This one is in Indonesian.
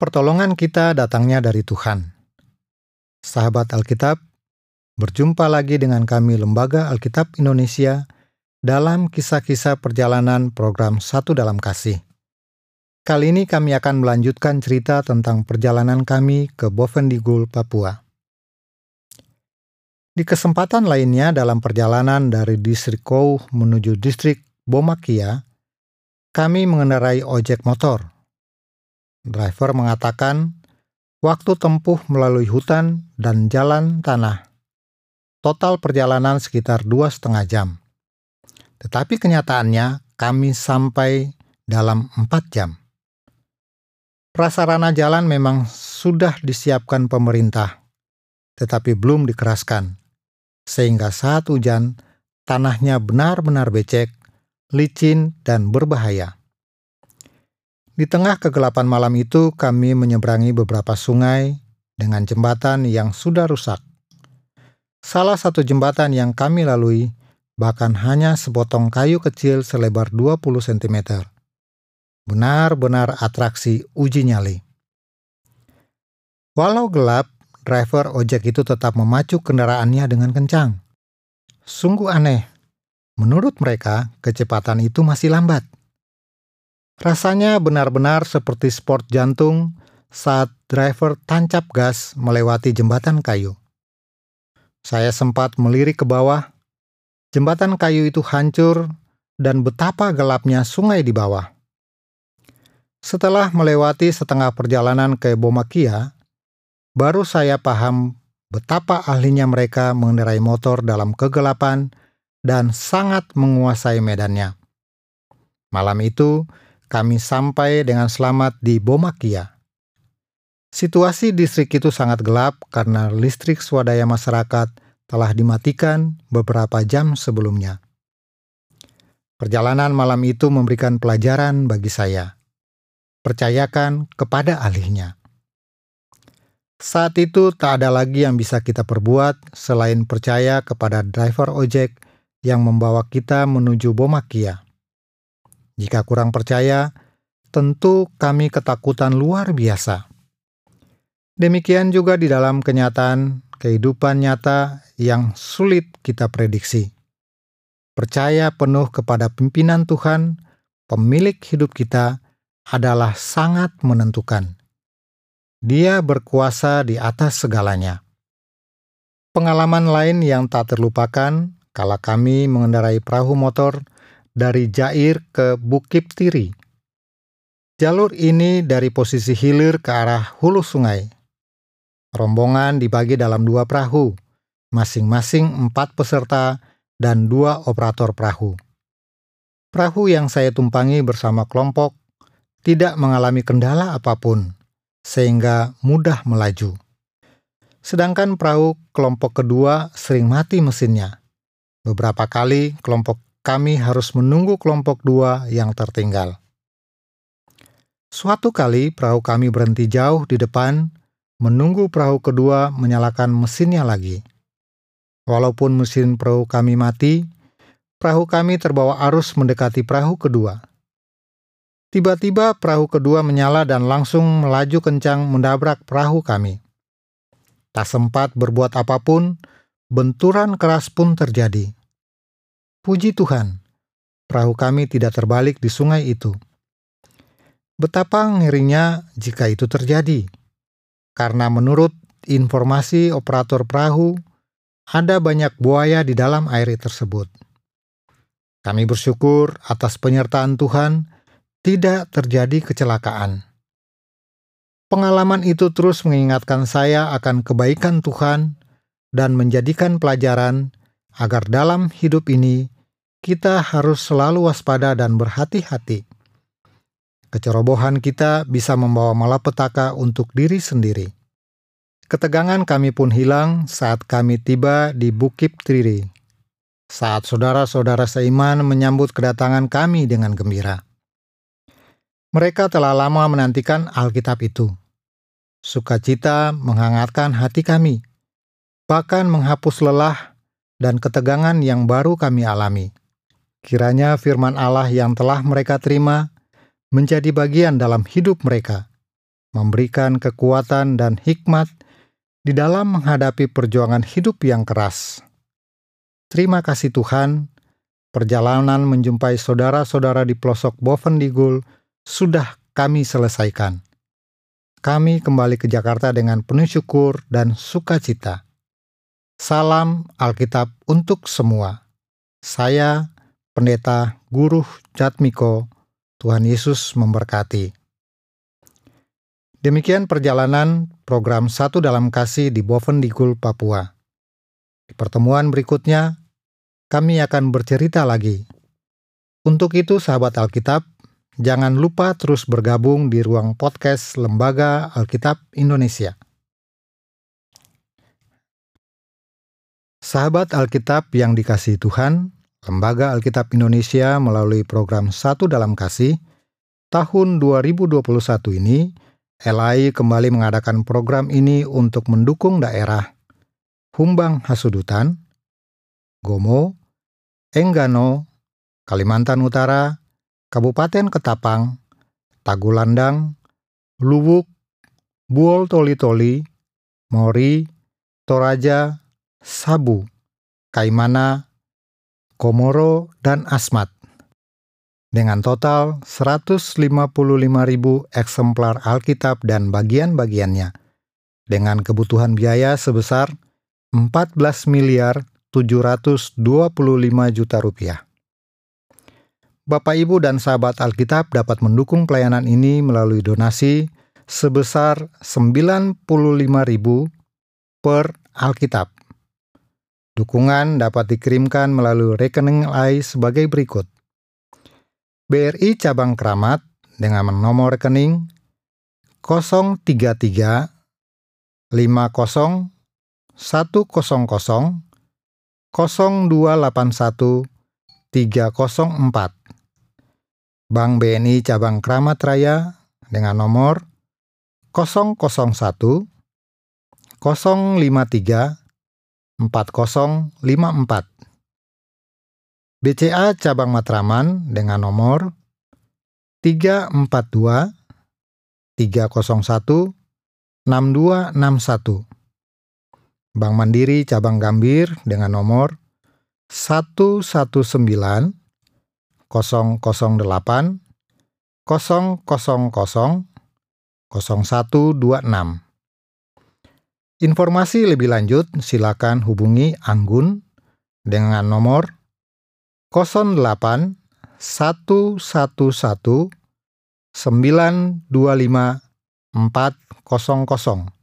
Pertolongan kita datangnya dari Tuhan. Sahabat Alkitab, berjumpa lagi dengan kami Lembaga Alkitab Indonesia dalam kisah-kisah perjalanan program Satu Dalam Kasih. Kali ini kami akan melanjutkan cerita tentang perjalanan kami ke Bovendigul, Papua. Di kesempatan lainnya dalam perjalanan dari distrik Kou menuju distrik Bomakia, kami mengendarai ojek motor Driver mengatakan waktu tempuh melalui hutan dan jalan tanah. Total perjalanan sekitar dua setengah jam. Tetapi kenyataannya kami sampai dalam empat jam. Prasarana jalan memang sudah disiapkan pemerintah, tetapi belum dikeraskan, sehingga saat hujan tanahnya benar-benar becek, licin, dan berbahaya. Di tengah kegelapan malam itu, kami menyeberangi beberapa sungai dengan jembatan yang sudah rusak. Salah satu jembatan yang kami lalui bahkan hanya sepotong kayu kecil selebar 20 cm. Benar-benar atraksi uji nyali. Walau gelap, driver ojek itu tetap memacu kendaraannya dengan kencang. Sungguh aneh. Menurut mereka, kecepatan itu masih lambat. Rasanya benar-benar seperti sport jantung saat driver tancap gas melewati jembatan kayu. Saya sempat melirik ke bawah. Jembatan kayu itu hancur dan betapa gelapnya sungai di bawah. Setelah melewati setengah perjalanan ke Bomakia, baru saya paham betapa ahlinya mereka mengendarai motor dalam kegelapan dan sangat menguasai medannya. Malam itu, kami sampai dengan selamat di Bomakia. Situasi distrik itu sangat gelap karena listrik swadaya masyarakat telah dimatikan beberapa jam sebelumnya. Perjalanan malam itu memberikan pelajaran bagi saya. Percayakan kepada ahlinya. Saat itu tak ada lagi yang bisa kita perbuat selain percaya kepada driver ojek yang membawa kita menuju Bomakia. Jika kurang percaya, tentu kami ketakutan luar biasa. Demikian juga di dalam kenyataan kehidupan nyata yang sulit kita prediksi. Percaya penuh kepada pimpinan Tuhan, pemilik hidup kita, adalah sangat menentukan. Dia berkuasa di atas segalanya. Pengalaman lain yang tak terlupakan kala kami mengendarai perahu motor dari Jair ke Bukit Tiri. Jalur ini dari posisi hilir ke arah hulu sungai. Rombongan dibagi dalam dua perahu, masing-masing empat peserta dan dua operator perahu. Perahu yang saya tumpangi bersama kelompok tidak mengalami kendala apa pun, sehingga mudah melaju. Sedangkan perahu kelompok kedua sering mati mesinnya. Beberapa kali kelompok kami harus menunggu kelompok dua yang tertinggal. Suatu kali perahu kami berhenti jauh di depan, menunggu perahu kedua menyalakan mesinnya lagi. Walaupun mesin perahu kami mati, perahu kami terbawa arus mendekati perahu kedua. Tiba-tiba perahu kedua menyala dan langsung melaju kencang mendabrak perahu kami. Tak sempat berbuat apa pun, benturan keras pun terjadi. Puji Tuhan, perahu kami tidak terbalik di sungai itu. Betapa ngerinya jika itu terjadi, karena menurut informasi operator perahu, ada banyak buaya di dalam air tersebut. Kami bersyukur atas penyertaan Tuhan, tidak terjadi kecelakaan. Pengalaman itu terus mengingatkan saya akan kebaikan Tuhan dan menjadikan pelajaran agar dalam hidup ini kita harus selalu waspada dan berhati-hati. Kecerobohan kita bisa membawa malapetaka untuk diri sendiri. Ketegangan kami pun hilang saat kami tiba di Bukit Triri. Saat saudara-saudara seiman menyambut kedatangan kami dengan gembira. Mereka telah lama menantikan Alkitab itu. Sukacita menghangatkan hati kami, bahkan menghapus lelah dan ketegangan yang baru kami alami. Kiranya firman Allah yang telah mereka terima menjadi bagian dalam hidup mereka, memberikan kekuatan dan hikmat di dalam menghadapi perjuangan hidup yang keras. Terima kasih Tuhan, perjalanan menjumpai saudara-saudara di pelosok Bovendigul sudah kami selesaikan. Kami kembali ke Jakarta dengan penuh syukur dan sukacita. Salam Alkitab untuk semua. Saya, Pendeta Guru Jatmiko, Tuhan Yesus memberkati. Demikian perjalanan program Satu Dalam Kasih di Bovendigul, Papua. Di pertemuan berikutnya, kami akan bercerita lagi. Untuk itu, sahabat Alkitab, jangan lupa terus bergabung di ruang podcast Lembaga Alkitab Indonesia. Sahabat Alkitab yang dikasihi Tuhan, Lembaga Alkitab Indonesia melalui program Satu Dalam Kasih tahun 2021 ini LAI kembali mengadakan program ini untuk mendukung daerah. Humbang Hasudutan, Gomo, Enggano, Kalimantan Utara, Kabupaten Ketapang, Tagulandang, Luwuk, Buol Toli-Toli, Mori, Toraja, Sabu, Kaimana, Komoro, dan Asmat dengan total 155.000 eksemplar Alkitab dan bagian-bagiannya, dengan kebutuhan biaya sebesar 14 miliar 725 juta rupiah. Bapak, Ibu, dan sahabat Alkitab dapat mendukung pelayanan ini melalui donasi sebesar 95.000 per Alkitab. Dukungan dapat dikirimkan melalui rekening LAI sebagai berikut. BRI Cabang Keramat dengan nomor rekening 033 50 100 0281 304 Bank BNI Cabang Keramat Raya dengan nomor 001 053 4054 BCA Cabang Matraman dengan nomor 342 301 6261. Bank Mandiri Cabang Gambir dengan nomor 119 008 000 0126. Informasi lebih lanjut silakan hubungi Anggun dengan nomor 08 111 925 400